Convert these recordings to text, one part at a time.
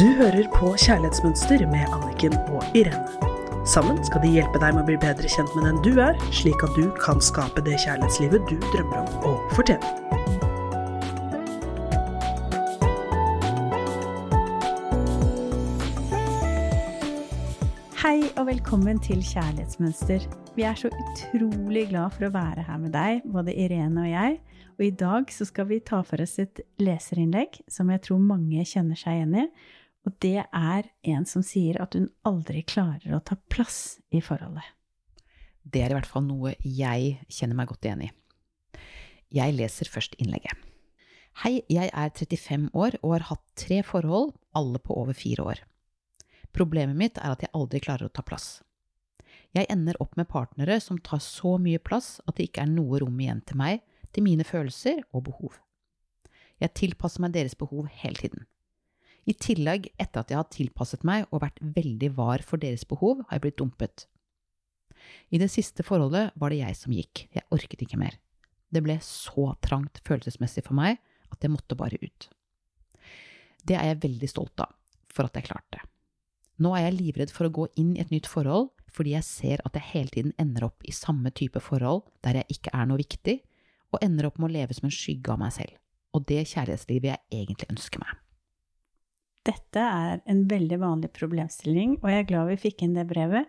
Du hører på Kjærlighetsmønster med Anniken og Irene. Sammen skal de hjelpe deg med å bli bedre kjent med den du er, slik at du kan skape det kjærlighetslivet du drømmer om å fortjene. Hei og velkommen til Kjærlighetsmønster. Vi er så utrolig glad for å være her med deg, både Irene og jeg. Og i dag så skal vi ta for oss et leserinnlegg som jeg tror mange kjenner seg igjen i. Og det er en som sier at hun aldri klarer å ta plass i forholdet. Det er i hvert fall noe jeg kjenner meg godt igjen i. Jeg leser først innlegget. Hei, jeg er 35 år og har hatt tre forhold, alle på over fire år. Problemet mitt er at jeg aldri klarer å ta plass. Jeg ender opp med partnere som tar så mye plass at det ikke er noe rom igjen til meg, til mine følelser og behov. Jeg tilpasser meg deres behov hele tiden. I tillegg, etter at jeg har tilpasset meg og vært veldig var for deres behov, har jeg blitt dumpet. I det siste forholdet var det jeg som gikk, jeg orket ikke mer. Det ble så trangt følelsesmessig for meg at jeg måtte bare ut. Det er jeg veldig stolt av, for at jeg klarte. Nå er jeg livredd for å gå inn i et nytt forhold fordi jeg ser at jeg hele tiden ender opp i samme type forhold der jeg ikke er noe viktig, og ender opp med å leve som en skygge av meg selv, og det kjærlighetslivet jeg egentlig ønsker meg. Dette er en veldig vanlig problemstilling, og jeg er glad vi fikk inn det brevet.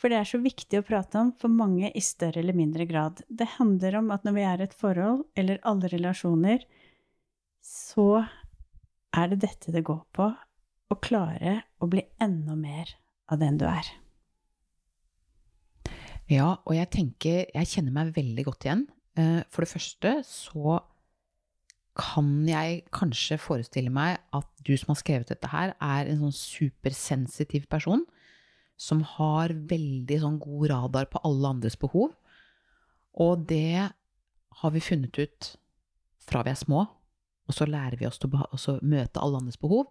For det er så viktig å prate om for mange i større eller mindre grad. Det handler om at når vi er et forhold, eller alle relasjoner, så er det dette det går på. Å klare å bli enda mer av den du er. Ja, og jeg tenker Jeg kjenner meg veldig godt igjen. Eh, for det første så kan jeg kanskje forestille meg at du som har skrevet dette her, er en sånn supersensitiv person som har veldig sånn god radar på alle andres behov. Og det har vi funnet ut fra vi er små, og så lærer vi oss å møte alle andres behov.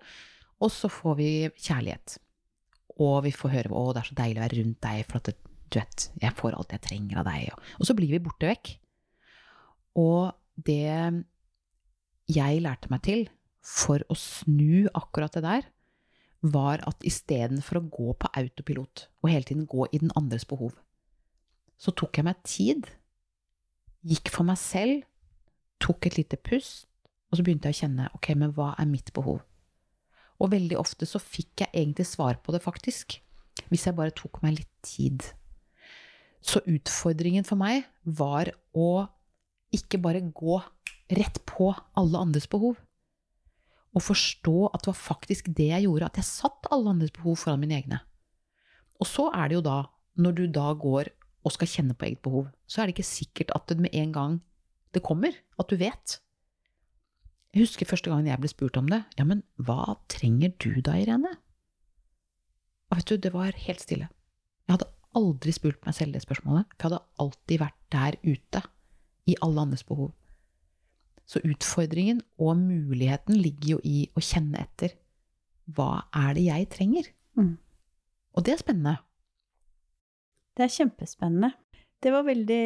Og så får vi kjærlighet. Og vi får høre 'Å, det er så deilig å være rundt deg', for at du vet, jeg får alt jeg trenger av deg. Og så blir vi borte vekk. Og det jeg lærte meg til for å snu akkurat det der, var at istedenfor å gå på autopilot og hele tiden gå i den andres behov, så tok jeg meg tid, gikk for meg selv, tok et lite pust, og så begynte jeg å kjenne ok, men hva er mitt behov? Og veldig ofte så fikk jeg egentlig svar på det, faktisk, hvis jeg bare tok meg litt tid. Så utfordringen for meg var å ikke bare gå rett på alle andres behov. Og forstå at det var faktisk det jeg gjorde, at jeg satt alle andres behov foran mine egne. Og så er det jo da, når du da går og skal kjenne på eget behov, så er det ikke sikkert at det med en gang det kommer, at du vet. Jeg husker første gangen jeg ble spurt om det. Ja, men hva trenger du da, Irene? Og vet du, det var helt stille. Jeg hadde aldri spurt meg selv det spørsmålet, for jeg hadde alltid vært der ute, i alle andres behov. Så utfordringen og muligheten ligger jo i å kjenne etter. Hva er det jeg trenger? Mm. Og det er spennende. Det er kjempespennende. Det var veldig,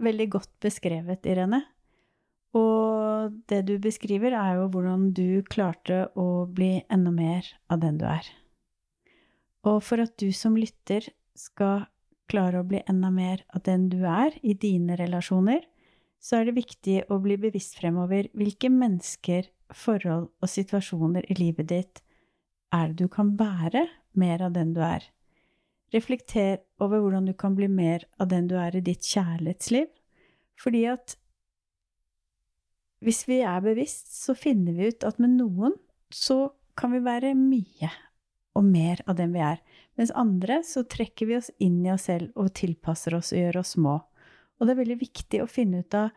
veldig godt beskrevet, Irene. Og det du beskriver, er jo hvordan du klarte å bli enda mer av den du er. Og for at du som lytter skal klare å bli enda mer av den du er i dine relasjoner, så er det viktig å bli bevisst fremover hvilke mennesker, forhold og situasjoner i livet ditt er det du kan være mer av den du er. Reflekter over hvordan du kan bli mer av den du er i ditt kjærlighetsliv, fordi at hvis vi er bevisst, så finner vi ut at med noen så kan vi være mye og mer av den vi er. Mens andre så trekker vi oss inn i oss selv og tilpasser oss og gjør oss små. Og det er veldig viktig å finne ut av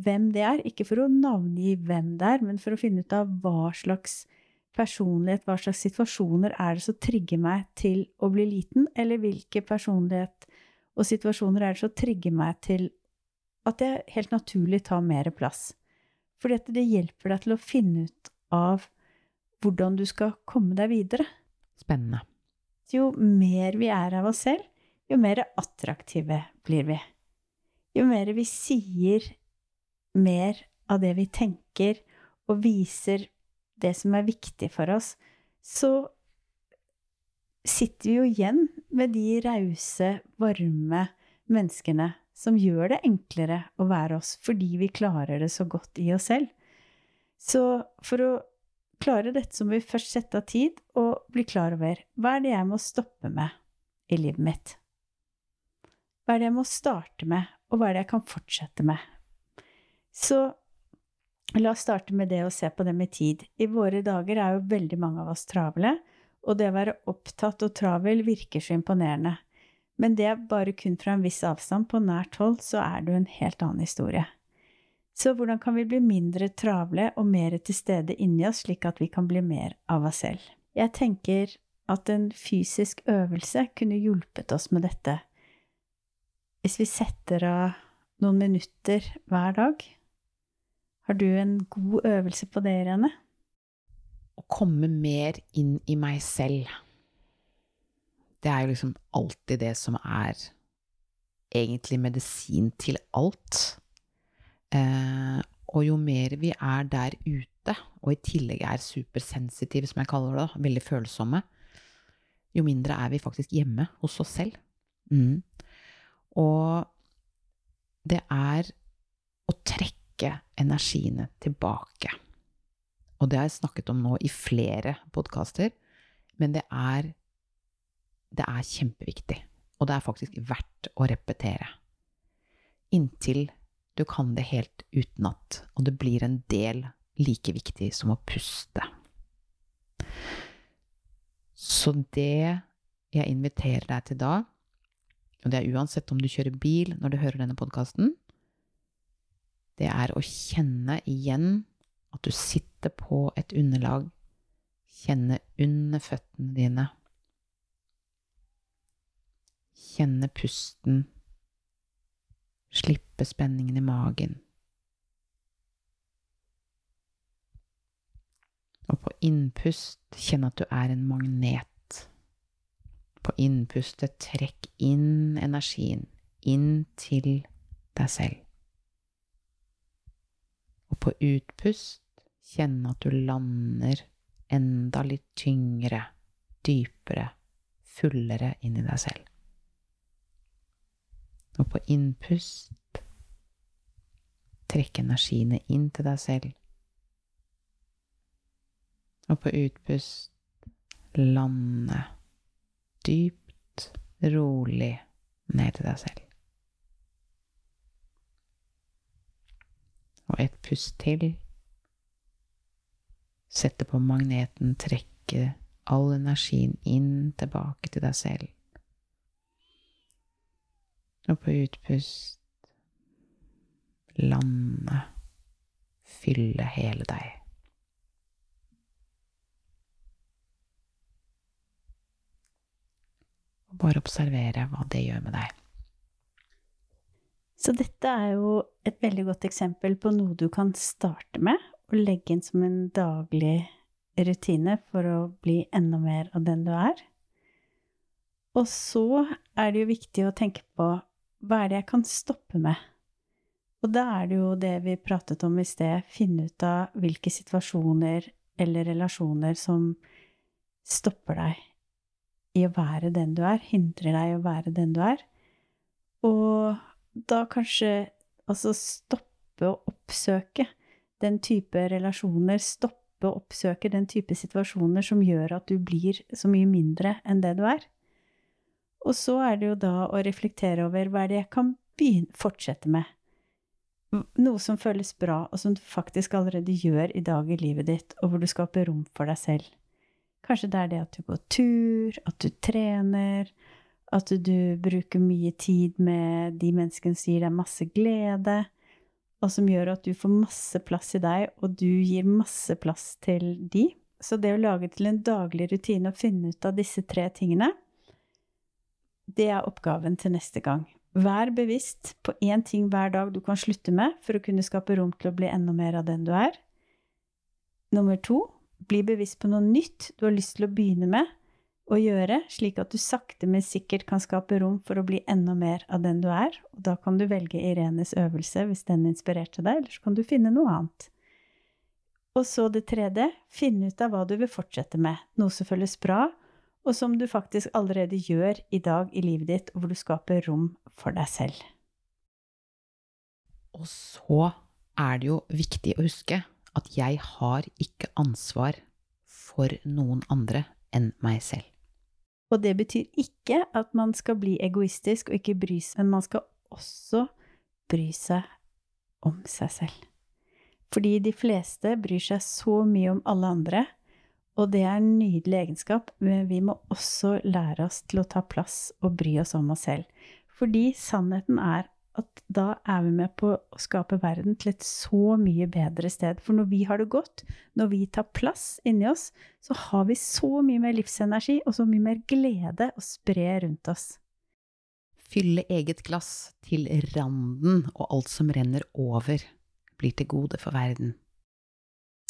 hvem det er. Ikke for å navngi hvem det er, men for å finne ut av hva slags personlighet, hva slags situasjoner er det som trigger meg til å bli liten, eller hvilke personlighet og situasjoner er det som trigger meg til at jeg helt naturlig tar mer plass. Fordi at det hjelper deg til å finne ut av hvordan du skal komme deg videre. Spennende. Jo mer vi er av oss selv, jo mer attraktive blir vi. Jo mer vi sier mer av det vi tenker, og viser det som er viktig for oss, så sitter vi jo igjen med de rause, varme menneskene som gjør det enklere å være oss, fordi vi klarer det så godt i oss selv. Så for å klare dette så må vi først sette av tid og bli klar over hva er det jeg må stoppe med i livet mitt? Hva er det jeg må starte med, og hva er det jeg kan fortsette med? Så la oss starte med det å se på det med tid. I våre dager er jo veldig mange av oss travle, og det å være opptatt og travel virker så imponerende. Men det er bare kun fra en viss avstand, på nært hold, så er det jo en helt annen historie. Så hvordan kan vi bli mindre travle og mer til stede inni oss, slik at vi kan bli mer av oss selv? Jeg tenker at en fysisk øvelse kunne hjulpet oss med dette. Hvis vi setter av noen minutter hver dag. Har du en god øvelse på det, Irene? Å komme mer inn i meg selv. Det er jo liksom alltid det som er egentlig medisin til alt. Eh, og jo mer vi er der ute, og i tillegg er supersensitive, som jeg kaller det, veldig følsomme, jo mindre er vi faktisk hjemme hos oss selv. Mm. Og det er å trekke energiene tilbake. Og det har jeg snakket om nå i flere podkaster, men det er, det er kjempeviktig. Og det er faktisk verdt å repetere. Inntil du kan det helt utenat, og det blir en del like viktig som å puste. Så det jeg inviterer deg til da, og det er uansett om du kjører bil når du hører denne podkasten, det er å kjenne igjen at du sitter på et underlag, kjenne under føttene dine, kjenne pusten, slippe spenningen i magen. Og på innpust kjenne at du er en magnet. På innpustet trekk inn energien, inn til deg selv. Og på utpust kjenne at du lander enda litt tyngre, dypere, fullere inn i deg selv. Og på innpust trekk energiene inn til deg selv. Og på utpust lande dypt, rolig ned til deg selv. Og et pust til. Sette på magneten, trekke all energien inn tilbake til deg selv. Og på utpust lande, fylle hele deg. og bare observere hva det gjør med deg. Så dette er jo et veldig godt eksempel på noe du kan starte med og legge inn som en daglig rutine for å bli enda mer av den du er. Og så er det jo viktig å tenke på hva er det jeg kan stoppe med? Og da er det jo det vi pratet om i sted, finne ut av hvilke situasjoner eller relasjoner som stopper deg i å være den du er, hindrer deg i å være den du er. Og da kanskje altså stoppe å oppsøke den type relasjoner, stoppe å oppsøke den type situasjoner som gjør at du blir så mye mindre enn det du er. Og så er det jo da å reflektere over hva er det jeg kan fortsette med. Noe som føles bra, og som du faktisk allerede gjør i dag i livet ditt, og hvor du skaper rom for deg selv. Kanskje det er det at du går tur, at du trener, at du bruker mye tid med de menneskene som gir deg masse glede, og som gjør at du får masse plass i deg, og du gir masse plass til de. Så det å lage til en daglig rutine og finne ut av disse tre tingene, det er oppgaven til neste gang. Vær bevisst på én ting hver dag du kan slutte med for å kunne skape rom til å bli enda mer av den du er. Nummer to bli bevisst på noe nytt du har lyst til å begynne med å gjøre, slik at du sakte, men sikkert kan skape rom for å bli enda mer av den du er. Og da kan du velge Irenes øvelse hvis den inspirerte deg, eller så kan du finne noe annet. Og så det tredje, finne ut av hva du vil fortsette med, noe som føles bra, og som du faktisk allerede gjør i dag i livet ditt, og hvor du skaper rom for deg selv. Og så er det jo viktig å huske at jeg har ikke ansvar for noen andre enn meg selv. Og det betyr ikke at man skal bli egoistisk og ikke bry seg, men man skal også bry seg om seg selv. Fordi de fleste bryr seg så mye om alle andre, og det er en nydelig egenskap, men vi må også lære oss til å ta plass og bry oss om oss selv. Fordi sannheten er at da er vi med på å skape verden til et så mye bedre sted. For når vi har det godt, når vi tar plass inni oss, så har vi så mye mer livsenergi og så mye mer glede å spre rundt oss. Fylle eget glass til randen, og alt som renner over, blir til gode for verden.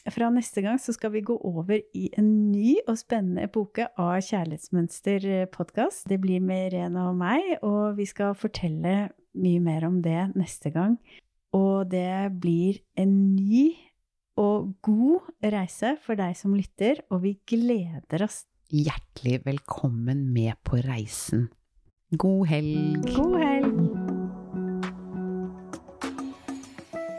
Fra neste gang så skal vi gå over i en ny og spennende epoke av Kjærlighetsmønster-podkast. Det blir med Irene og meg, og vi skal fortelle mye mer om det neste gang. Og det blir en ny og god reise for deg som lytter, og vi gleder oss. Hjertelig velkommen med på reisen. God helg! God helg!